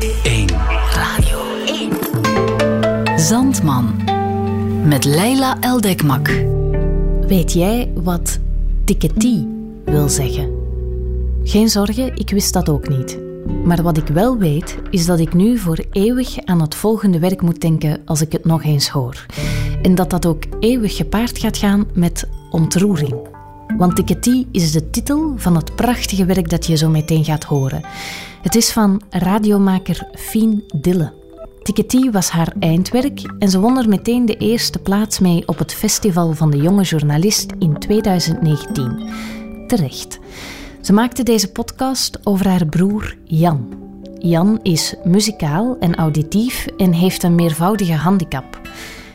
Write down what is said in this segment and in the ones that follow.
1. Radio 1. Zandman. Met Leila Eldekmak. Weet jij wat tikketie wil zeggen? Geen zorgen, ik wist dat ook niet. Maar wat ik wel weet, is dat ik nu voor eeuwig aan het volgende werk moet denken als ik het nog eens hoor. En dat dat ook eeuwig gepaard gaat gaan met ontroering. Want Tikketie is de titel van het prachtige werk dat je zo meteen gaat horen. Het is van radiomaker Fien Dille. Tikketie was haar eindwerk en ze won er meteen de eerste plaats mee op het Festival van de Jonge Journalist in 2019. Terecht. Ze maakte deze podcast over haar broer Jan. Jan is muzikaal en auditief en heeft een meervoudige handicap.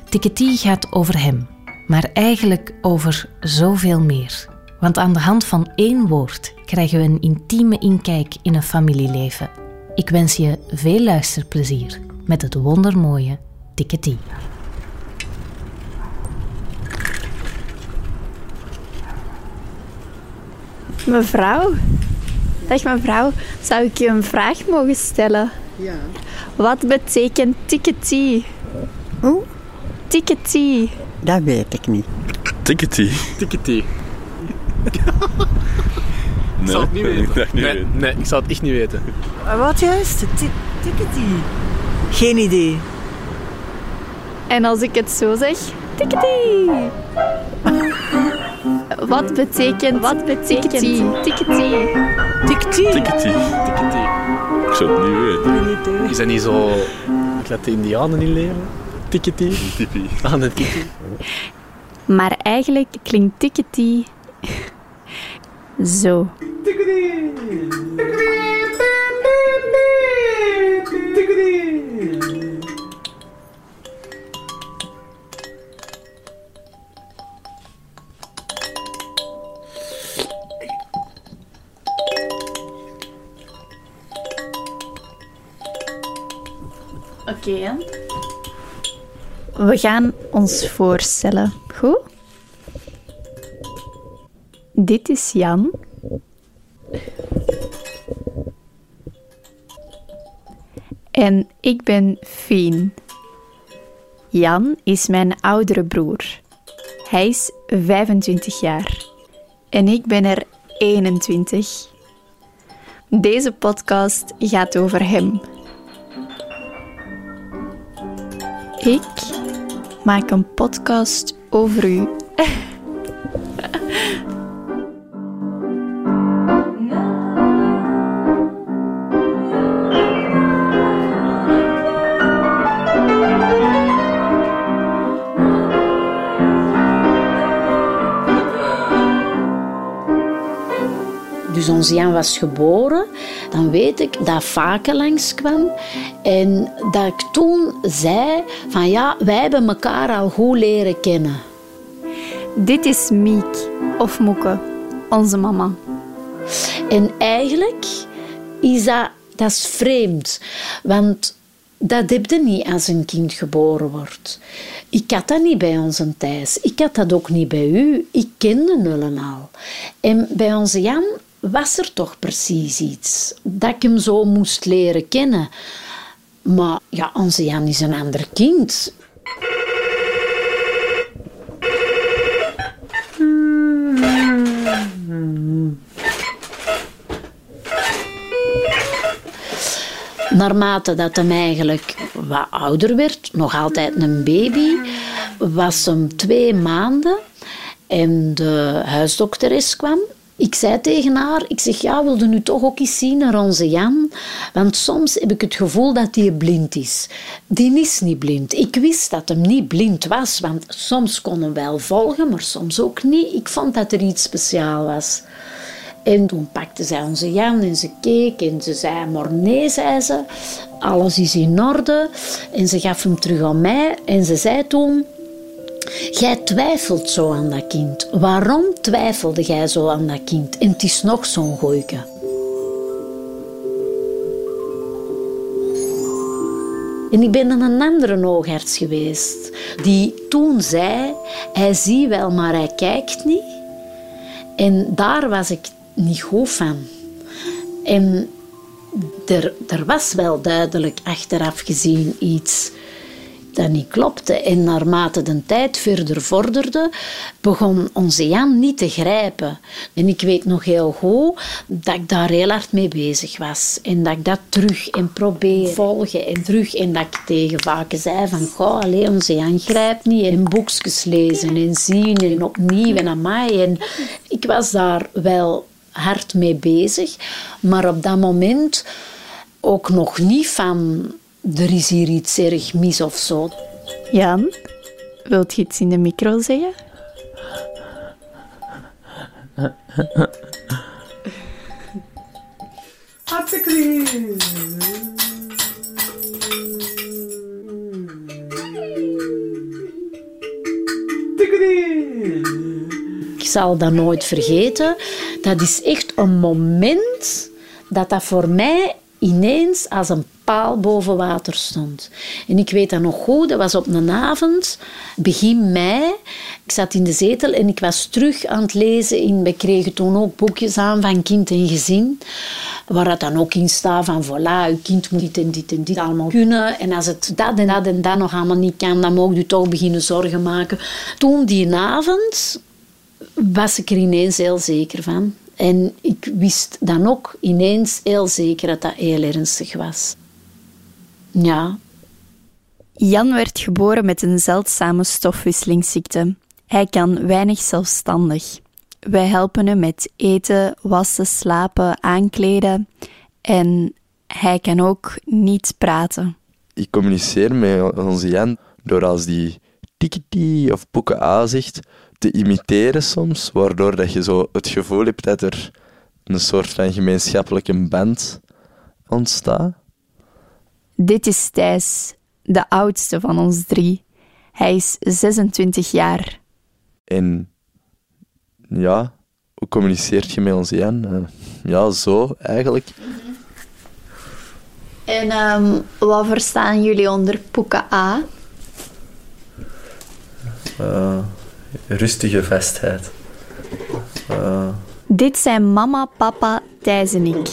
Tikketie gaat over hem, maar eigenlijk over zoveel meer. Want aan de hand van één woord krijgen we een intieme inkijk in een familieleven. Ik wens je veel luisterplezier met het wondermooie Tikketie. Mevrouw, dag mevrouw, zou ik je een vraag mogen stellen? Ja. Wat betekent tikketie? Hoe? Tikketie. Dat weet ik niet. Tickety. Tickety. Nee, Ik zou het niet weten. Ik dacht niet nee, weten. nee, ik zou het echt niet weten. Wat juist? Tickety. Geen idee. En als ik het zo zeg, tikketie. Wat betekent, wat betekent. Tiktie. Tickety. Tickety. Ik zou het niet weten. Is dat niet zo... Ik laat de indianen niet leren? Tickety. Tippie. Aan het tikkie. Maar eigenlijk klinkt tikketie zo. Oké, We gaan ons voorstellen. Goed? Dit is Jan. En ik ben Fien. Jan is mijn oudere broer. Hij is 25 jaar. En ik ben er 21. Deze podcast gaat over hem. Ik maak een podcast over u. Dus onze Jan was geboren. Dan weet ik dat Vaken langskwam. En dat ik toen zei van ja, wij hebben elkaar al goed leren kennen. Dit is Miek, of Moeke, onze mama. En eigenlijk is dat, dat is vreemd. Want dat heb je niet als een kind geboren wordt. Ik had dat niet bij onze Thijs. Ik had dat ook niet bij u. Ik kende Nullen al. En bij onze Jan was er toch precies iets. Dat ik hem zo moest leren kennen. Maar ja, onze Jan is een ander kind. Naarmate dat hem eigenlijk wat ouder werd, nog altijd een baby, was hem twee maanden en de huisdokteres kwam. Ik zei tegen haar, ik zeg, ja, wilde nu toch ook eens zien naar onze Jan? Want soms heb ik het gevoel dat hij blind is. Die is niet blind. Ik wist dat hem niet blind was, want soms kon hem wel volgen, maar soms ook niet. Ik vond dat er iets speciaals was. En toen pakte zij onze Jan en ze keek en ze zei, maar nee, zei ze, alles is in orde. En ze gaf hem terug aan mij en ze zei toen, jij twijfelt zo aan dat kind. Waarom twijfelde jij zo aan dat kind? En het is nog zo'n gooike. En ik ben dan een andere oogarts geweest, die toen zei, hij ziet wel, maar hij kijkt niet. En daar was ik niet goed van. En er, er was wel duidelijk achteraf gezien iets dat niet klopte. En naarmate de tijd verder vorderde, begon onze Jan niet te grijpen. En ik weet nog heel goed dat ik daar heel hard mee bezig was. En dat ik dat terug en probeer volgen en terug. En dat ik tegen vaken zei van, goh, alleen onze Jan grijpt niet. En boekjes lezen en zien en opnieuw en amai. En ik was daar wel hard mee bezig. Maar op dat moment ook nog niet van er is hier iets erg mis of zo. Jan, wilt je iets in de micro zeggen? Ik zal dat nooit vergeten. Dat is echt een moment dat dat voor mij ineens als een paal boven water stond. En ik weet dat nog goed, dat was op een avond, begin mei. Ik zat in de zetel en ik was terug aan het lezen. We kregen toen ook boekjes aan van kind en gezin. Waar dat dan ook in staat van, voilà, uw kind moet dit en dit en dit allemaal kunnen. En als het dat en dat en dat nog allemaal niet kan, dan mag u toch beginnen zorgen maken. Toen, die avond, was ik er ineens heel zeker van. En ik wist dan ook ineens heel zeker dat dat heel ernstig was. Ja, Jan werd geboren met een zeldzame stofwisselingsziekte. Hij kan weinig zelfstandig. Wij helpen hem met eten, wassen, slapen, aankleden. En hij kan ook niet praten. Ik communiceer met onze Jan door als die tikiti of poeken A zegt, te imiteren soms, waardoor dat je zo het gevoel hebt dat er een soort van gemeenschappelijke band ontstaat. Dit is Thijs, de oudste van ons drie. Hij is 26 jaar. En ja, hoe communiceert je met onze Jan? Eh, ja, zo eigenlijk. En ehm, wat verstaan jullie onder Poeka A? Eh, rustige vastheid. Eh, Dit zijn mama, papa, Thijs en ik.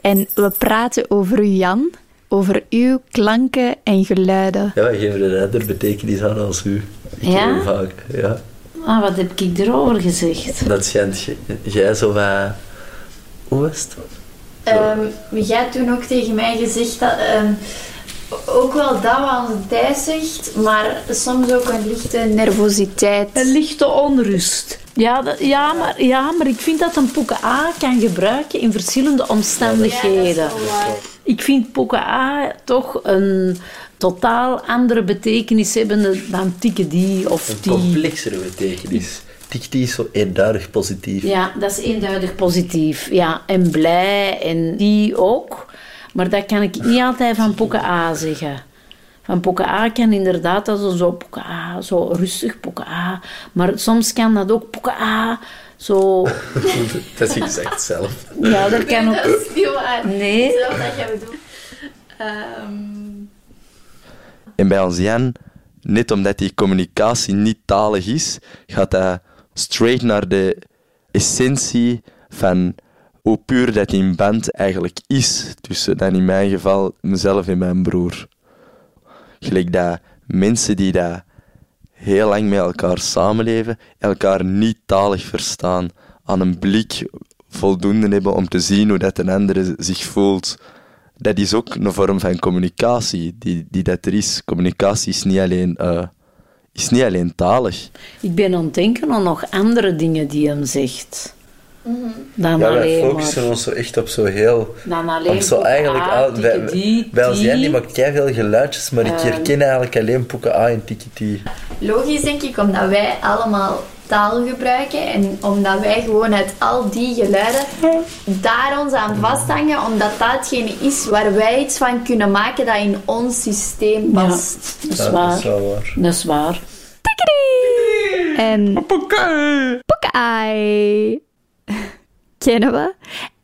En we praten over u, Jan, over uw klanken en geluiden. ja, we geven er een betekenis aan als u. Ik Ja? heel vaak, ja. ah, wat heb ik erover gezegd? Dat schijnt jij zo wat... Hoe was het? Ehm, jij hebt toen ook tegen mij gezegd dat... ehm, ook wel dat wat onze zegt, maar soms ook een lichte nervositeit. Een lichte onrust. Ja, dat- ja, maar, ja, maar ik vind dat een poeken A kan gebruiken in verschillende omstandigheden. Ik vind poeken A toch een totaal andere betekenis hebben dan tikken die of Een die. complexere betekenis. Tikti is zo eenduidig positief. Ja, dat is eenduidig positief. Ja, en blij en die ook. Maar dat kan ik niet altijd van poeken A zeggen. Van poeken A kan inderdaad dat is zo A, zo rustig poeken A. Maar soms kan dat ook poeken A, zo... Dat is exact hetzelfde. Ja, dat kan ook... is niet waar. Nee. Dat wat jij bedoelt. Ehm, En bij ons Jan, net omdat die communicatie niet talig is, gaat hij straight naar de essentie van hoe puur dat die band eigenlijk is tussen dan in mijn geval mezelf en mijn broer. Gelijk dat mensen die dat heel lang met elkaar samenleven, elkaar niet talig verstaan, aan een blik voldoende hebben om te zien hoe dat een andere zich voelt. Dat is ook een vorm van communicatie die, die dat er is. Communicatie is niet alleen, eh, is niet alleen talig. Ik ben aan het denken aan nog andere dingen die hem zegt. Dan Ja, wij alleen focussen maar... ons zo echt op zo heel... Dan alleen Op zo eigenlijk... A, aan- wij, die, bij ons Jan, die maakt veel geluidjes, maar ik Ehm. herken eigenlijk alleen poeken A en tikiti. Logisch denk ik, omdat wij allemaal taal gebruiken en omdat wij gewoon uit al die geluiden daar ons aan vasthangen, omdat dat hetgene is waar wij iets van kunnen maken dat in ons systeem Ja, past. dat is Ja, dat is wel waar. Dat is waar. En kennen we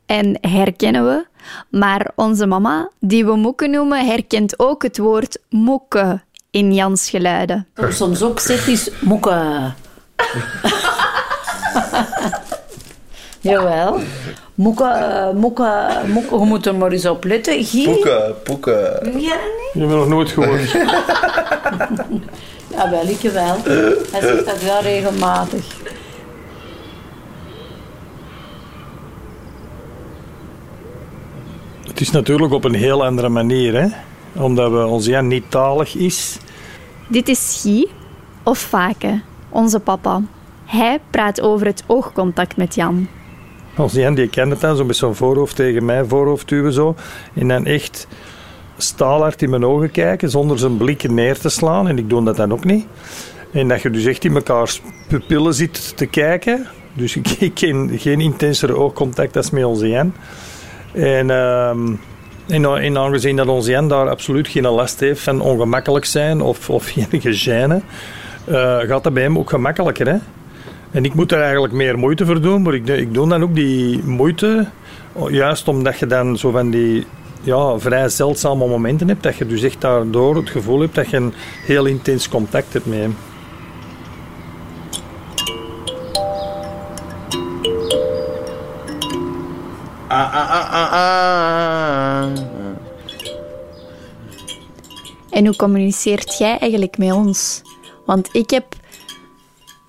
en herkennen we. Maar onze mama, die we moeke noemen, herkent ook het woord mokke in Jans geluiden. Soms ook zegt is moeke. Jawel. Moeke, eh, moeke, moeke, je moet er maar eens op letten. Doe jij dat niet? Je hebt nog nooit gehoord. Ja, wel, ik wel. Hij zegt dat wel regelmatig. Het is natuurlijk op een heel andere manier, hè? Omdat we, ons Jan niet talig is. Dit is Guy, of Fake, onze papa. Hij praat over het oogcontact met Jan. Ons Jan die kent het dan, zo met zo'n voorhoofd tegen mijn voorhoofd duwen zo. En dan echt staalhard in mijn ogen kijken, zonder zijn blikken neer te slaan. En ik doe dat dan ook niet. En dat je dus echt in mekaars pupillen zit te kijken. Dus ik, ik ken geen intensere oogcontact als met onze Jan. En, en aangezien dat onze Jan daar absoluut geen last heeft van ongemakkelijk zijn of, of enige eh, gaat dat bij hem ook gemakkelijker. Hè? En ik moet er eigenlijk meer moeite voor doen, maar ik, ik doe dan ook die moeite, juist omdat je dan zo van die ja, vrij zeldzame momenten hebt, dat je dus echt daardoor het gevoel hebt dat je een heel intens contact hebt met hem. En hoe communiceert jij eigenlijk met ons? Want ik heb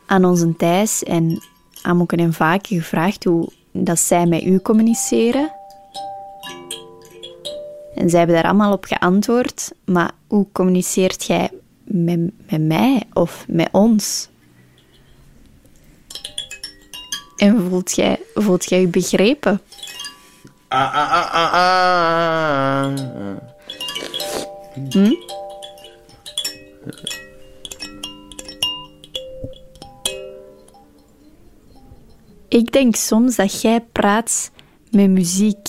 aan onze Thijs en aan Moeke en Vaken gevraagd hoe dat zij met u communiceren. En zij hebben daar allemaal op geantwoord. Maar hoe communiceert jij met, met mij of met ons? En voelt jij, voelt jij je begrepen? Ah, ah, ah, ah, ah. Hm? Ik denk soms dat jij praat met muziek.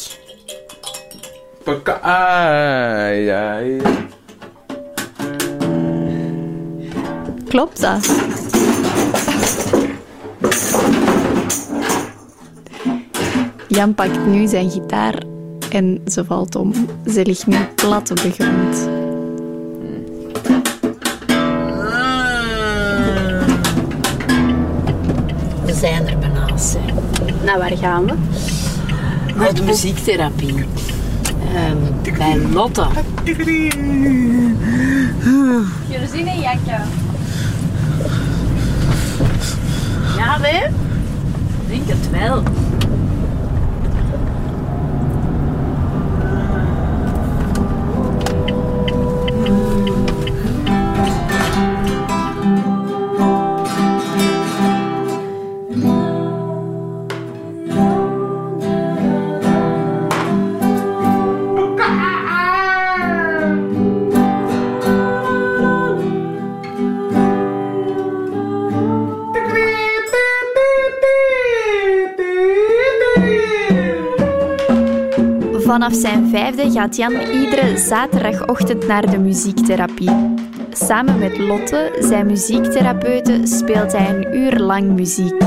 Klopt dat? Jan pakt nu zijn gitaar en ze valt om. Ze ligt nu plat op de grond. We zijn er bijna. hè. Naar waar gaan we? Naar de muziektherapie. Ehm, bij Lotte. Jullie zien een jakje. Ja, nee? Ik denk het wel. Vanaf zijn vijfde gaat Jan iedere zaterdagochtend naar de muziektherapie. Samen met Lotte, zijn muziektherapeute, speelt hij een uur lang muziek.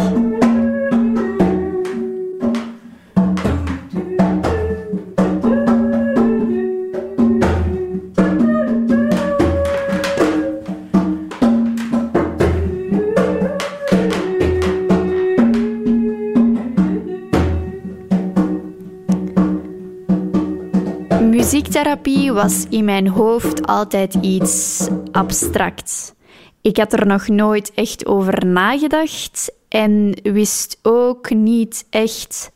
Muziektherapie was in mijn hoofd altijd iets abstracts. Ik had er nog nooit echt over nagedacht en wist ook niet echt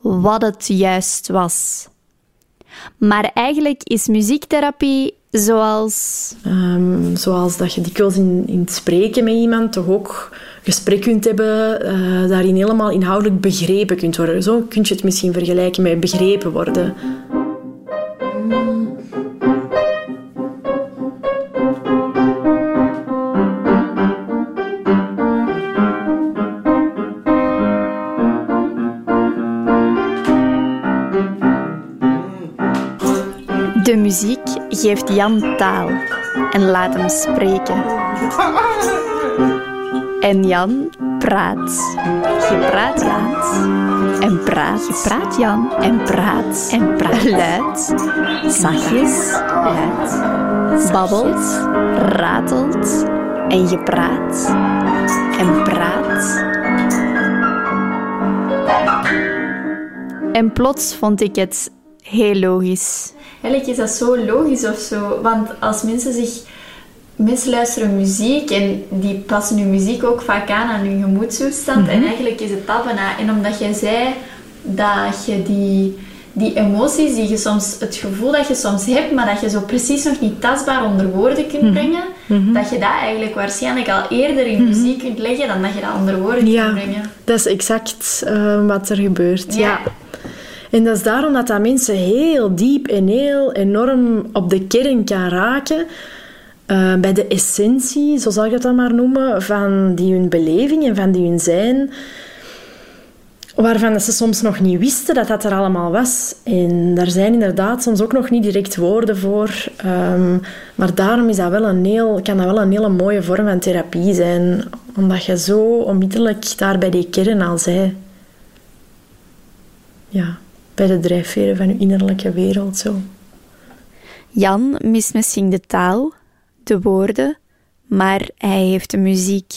wat het juist was. Maar eigenlijk is muziektherapie zoals. Ehm, zoals dat je dikwijls in, in het spreken met iemand toch ook gesprek kunt hebben, eh, daarin helemaal inhoudelijk begrepen kunt worden. Zo kun je het misschien vergelijken met begrepen worden. Muziek geeft Jan taal en laat hem spreken. En Jan praat. Je praat Jan en praat. Je praat Jan en praat en praat. Luid, zachtjes, luid. Babbelt, ratelt en je praat en praat. En plots vond ik het heel logisch. Eigenlijk is dat zo logisch of zo. Want als mensen zich... Mensen luisteren muziek en die passen hun muziek ook vaak aan aan hun gemoedstoestand. En eigenlijk is het dat bijna. En omdat jij zei dat je die, die emoties, die je soms, het gevoel dat je soms hebt, maar dat je zo precies nog niet tastbaar onder woorden kunt brengen, dat je dat eigenlijk waarschijnlijk al eerder in muziek kunt leggen dan dat je dat onder woorden Ja, kunt brengen. dat is exact eh, wat er gebeurt. Ja. Ja. En dat is daarom dat dat mensen heel diep en heel enorm op de kern kan raken. eh, bij de essentie, zo zal ik het dan maar noemen, van die hun beleving en van die hun zijn. Waarvan ze soms nog niet wisten dat dat er allemaal was. En daar zijn inderdaad soms ook nog niet direct woorden voor. Ehm, maar daarom is dat wel een heel, kan dat wel een hele mooie vorm van therapie zijn. Omdat je zo onmiddellijk daar bij die kern al zei. Ja, bij de drijfveren van je innerlijke wereld zo. Jan mist misschien de taal, de woorden, maar hij heeft de muziek.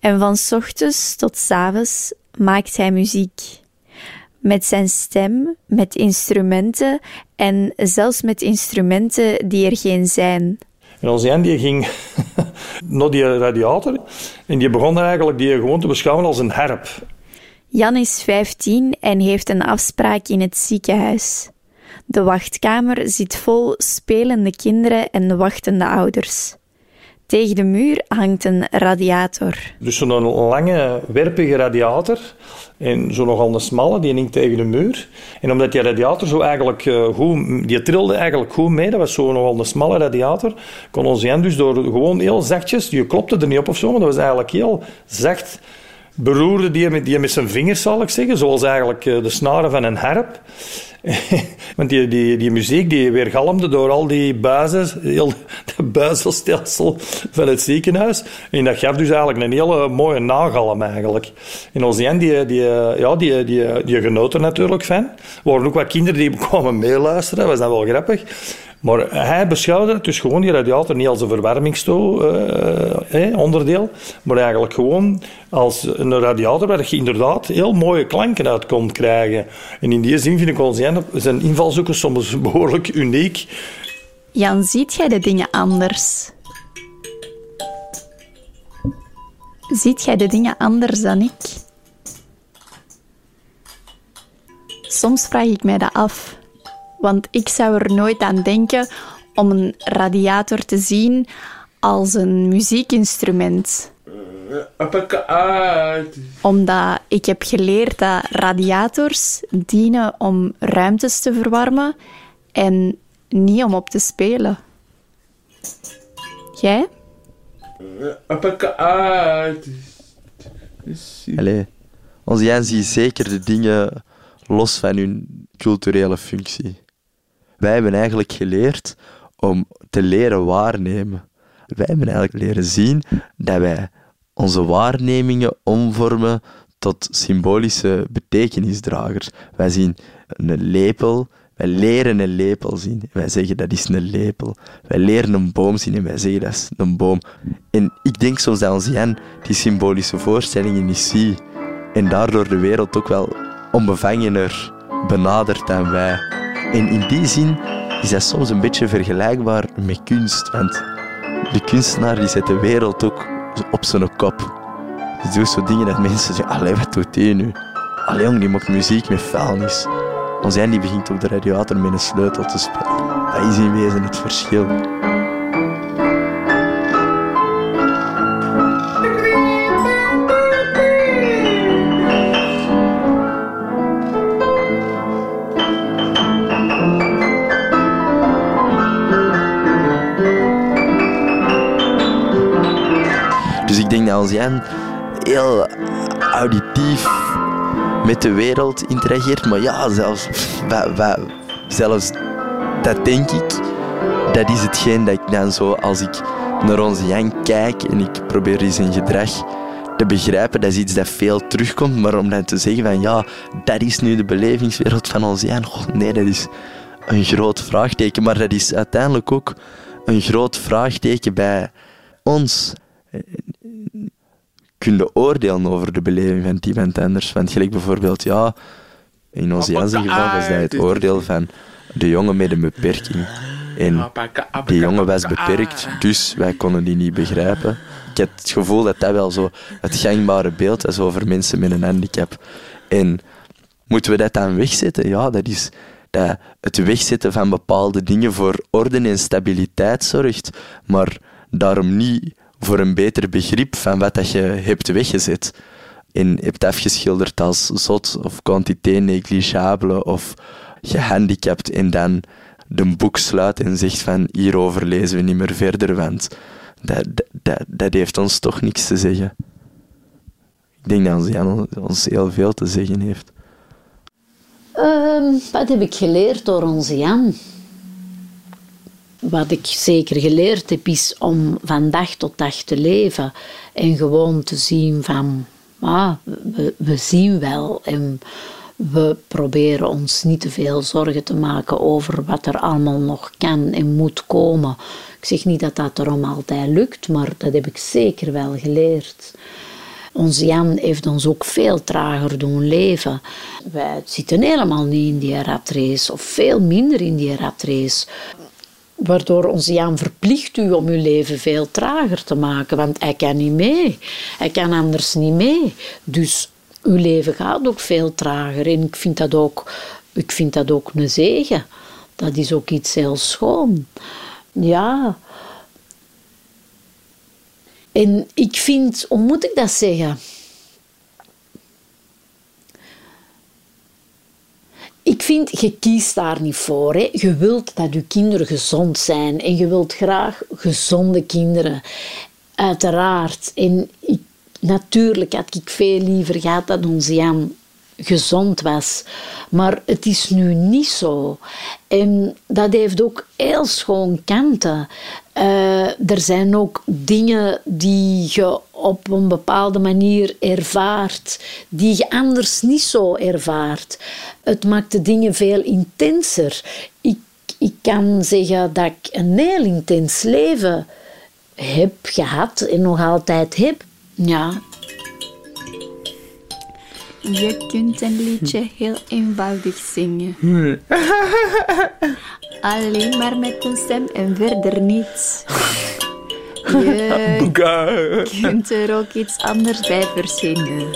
En van 's ochtends tot 's avonds maakt hij muziek. Met zijn stem, met instrumenten en zelfs met instrumenten die er geen zijn. En onze Jan die ging naar die radiator en die begon eigenlijk die gewoon te beschouwen als een herp. Jan is 15 en heeft een afspraak in het ziekenhuis. De wachtkamer zit vol spelende kinderen en wachtende ouders. Tegen de muur hangt een radiator. Dus zo'n lange, werpige radiator. En zo nogal een smalle, die hing tegen de muur. En omdat die radiator zo eigenlijk eh, goed... Die trilde eigenlijk goed mee. Dat was zo nogal een smalle radiator. Kon ons Jan dus door gewoon heel zachtjes... Die klopte er niet op of zo, maar dat was eigenlijk heel zacht... Beroerde die met, die met zijn vingers, zal ik zeggen. Zoals eigenlijk eh, de snaren van een harp. Want die, die, die muziek die weergalmde door al die buizen, heel het buizelstelsel van het ziekenhuis. En dat gaf dus eigenlijk een hele mooie nagalm eigenlijk. En Jan, die, die, ja, die, die, die genoot er natuurlijk van. Er waren ook wat kinderen die kwamen meeluisteren, dat was dan wel grappig. Maar hij beschouwde het dus gewoon die radiator niet als een verwarmingsonderdeel, maar eigenlijk gewoon als een radiator waar je inderdaad heel mooie klanken uit kon krijgen. En in die zin vind ik Jan zijn invalshoeken soms behoorlijk uniek. Jan, ziet jij de dingen anders? Ziet jij de dingen anders dan ik? Soms vraag ik mij dat af, want ik zou er nooit aan denken om een radiator te zien als een muziekinstrument. Omdat ik heb geleerd dat radiators dienen om ruimtes te verwarmen en niet om op te spelen. Jij? Allee, onze Jan ziet zeker de dingen los van hun culturele functie. Wij hebben eigenlijk geleerd om te leren waarnemen. Wij hebben eigenlijk leren zien dat wij onze waarnemingen omvormen tot symbolische betekenisdragers. Wij zien een lepel, wij leren een lepel zien. Wij zeggen dat is een lepel. Wij leren een boom zien en wij zeggen dat is een boom. En ik denk soms dat onze Jan die symbolische voorstellingen niet ziet. En daardoor de wereld ook wel onbevangener benadert dan wij. En in die zin is dat soms een beetje vergelijkbaar met kunst. Want de kunstenaar die zet de wereld ook op zijn kop. Die doet zo dingen dat mensen zeggen, allee, wat doet die nu? Allee, jong, die maakt muziek met vuilnis. Jan die begint op de radiator met een sleutel te spelen. Dat is in wezen het verschil. Jan heel auditief met de wereld interageert. Maar ja, zelfs, zelfs dat denk ik, dat is hetgeen dat ik dan zo, als ik naar onze Jan kijk en ik probeer zijn gedrag te begrijpen, dat is iets dat veel terugkomt. Maar om dan te zeggen van ja, dat is nu de belevingswereld van onze Jan, oh, nee, dat is een groot vraagteken. Maar dat is uiteindelijk ook een groot vraagteken bij ons kunnen oordelen over de beleving van iemand anders. Want gelijk bijvoorbeeld, ja, In ons Janse geval was dat het oordeel van de jongen met een beperking. En die jongen was beperkt, dus wij konden die niet begrijpen. Ik heb het gevoel dat dat wel zo het gangbare beeld is over mensen met een handicap. En moeten we dat dan wegzetten? Ja, dat is dat het wegzetten van bepaalde dingen voor orde en stabiliteit zorgt, maar daarom niet voor een beter begrip van wat dat je hebt weggezet en hebt afgeschilderd als zot of quantité negligible of gehandicapt en dan de boek sluit en zegt van hierover lezen we niet meer verder, want dat, dat, dat heeft ons toch niks te zeggen. Ik denk dat Jan ons heel veel te zeggen heeft. Uh, wat heb ik geleerd door onze Jan? Wat ik zeker geleerd heb, is om van dag tot dag te leven en gewoon te zien van, ah, we, zien wel en we proberen ons niet te veel zorgen te maken over wat er allemaal nog kan en moet komen. Ik zeg niet dat dat erom altijd lukt, maar dat heb ik zeker wel geleerd. Onze Jan heeft ons ook veel trager doen leven. Wij zitten helemaal niet in die ratrace, of veel minder in die ratrace. Waardoor onze Jan verplicht u om uw leven veel trager te maken, want hij kan niet mee. Hij kan anders niet mee. Dus uw leven gaat ook veel trager. En ik vind dat ook, ik vind dat ook een zegen. Dat is ook iets heel schoon. Ja. En ik vind, hoe moet ik dat zeggen? Ik vind, je kiest daar niet voor. Hè. Je wilt dat je kinderen gezond zijn. En je wilt graag gezonde kinderen. Uiteraard. En ik Natuurlijk had ik veel liever gehad dat onze Jan gezond was. Maar het is nu niet zo. En dat heeft ook heel schoon kanten. Uh, er zijn ook dingen die je op een bepaalde manier ervaart, die je anders niet zo ervaart. Het maakt de dingen veel intenser. Ik, ik kan zeggen dat ik een heel intens leven heb gehad en nog altijd heb. Ja. Je kunt een liedje heel eenvoudig zingen. Alleen maar met een stem en verder niets. Je kunt er ook iets anders bij verzinnen.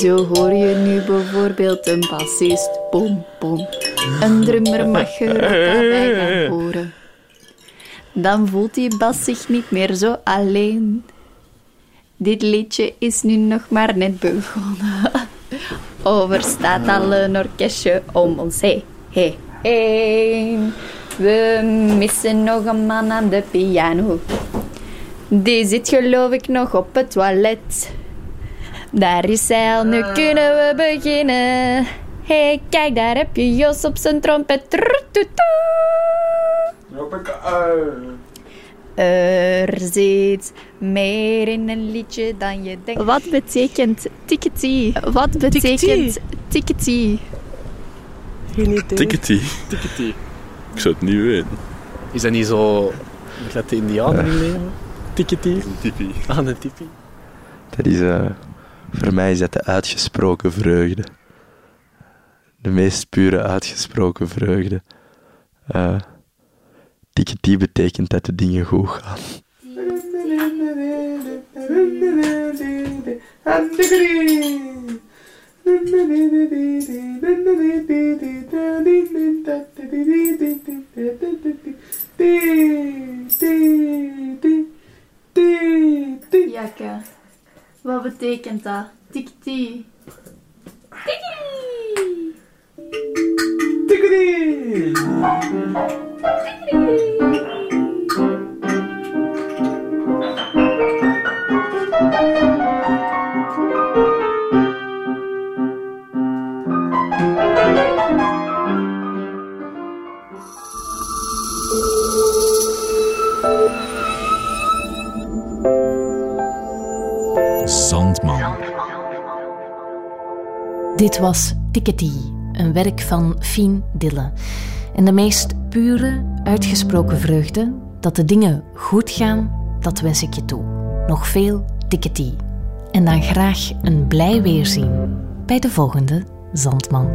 Zo hoor je nu bijvoorbeeld een bassist, pom pom. Een drummer mag er ook bij gaan horen. Dan voelt die bas zich niet meer zo alleen. Dit liedje is nu nog maar net begonnen. Over staat al een orkestje om ons heen. Hey, hey. We missen nog een man aan de piano. Die zit geloof ik nog op het toilet. Daar is hij al, nu kunnen we beginnen. hey, kijk, daar heb je Jos op zijn trompet. Er zit meer in een liedje dan je denkt. Wat betekent tickety? Wat betekent tickety? Geen idee. Tickety. Tickety. Ik zou het niet weten. Is dat niet zo... Dat de indianen Ja. in leven? Tickety. Tippie. Aan een tippie. Dat is, eh, voor mij is dat de uitgesproken vreugde. De meest pure uitgesproken vreugde. Eh Tickety betekent dat de dingen goed gaan. Jakke, wat betekent dat? Tikti. Zandman. Dit was Tickety, een werk van Fien Dille. En de meest pure, uitgesproken vreugde dat de dingen goed gaan, dat wens ik je toe. Nog veel Tickety. En dan graag een blij weerzien bij de volgende Zandman.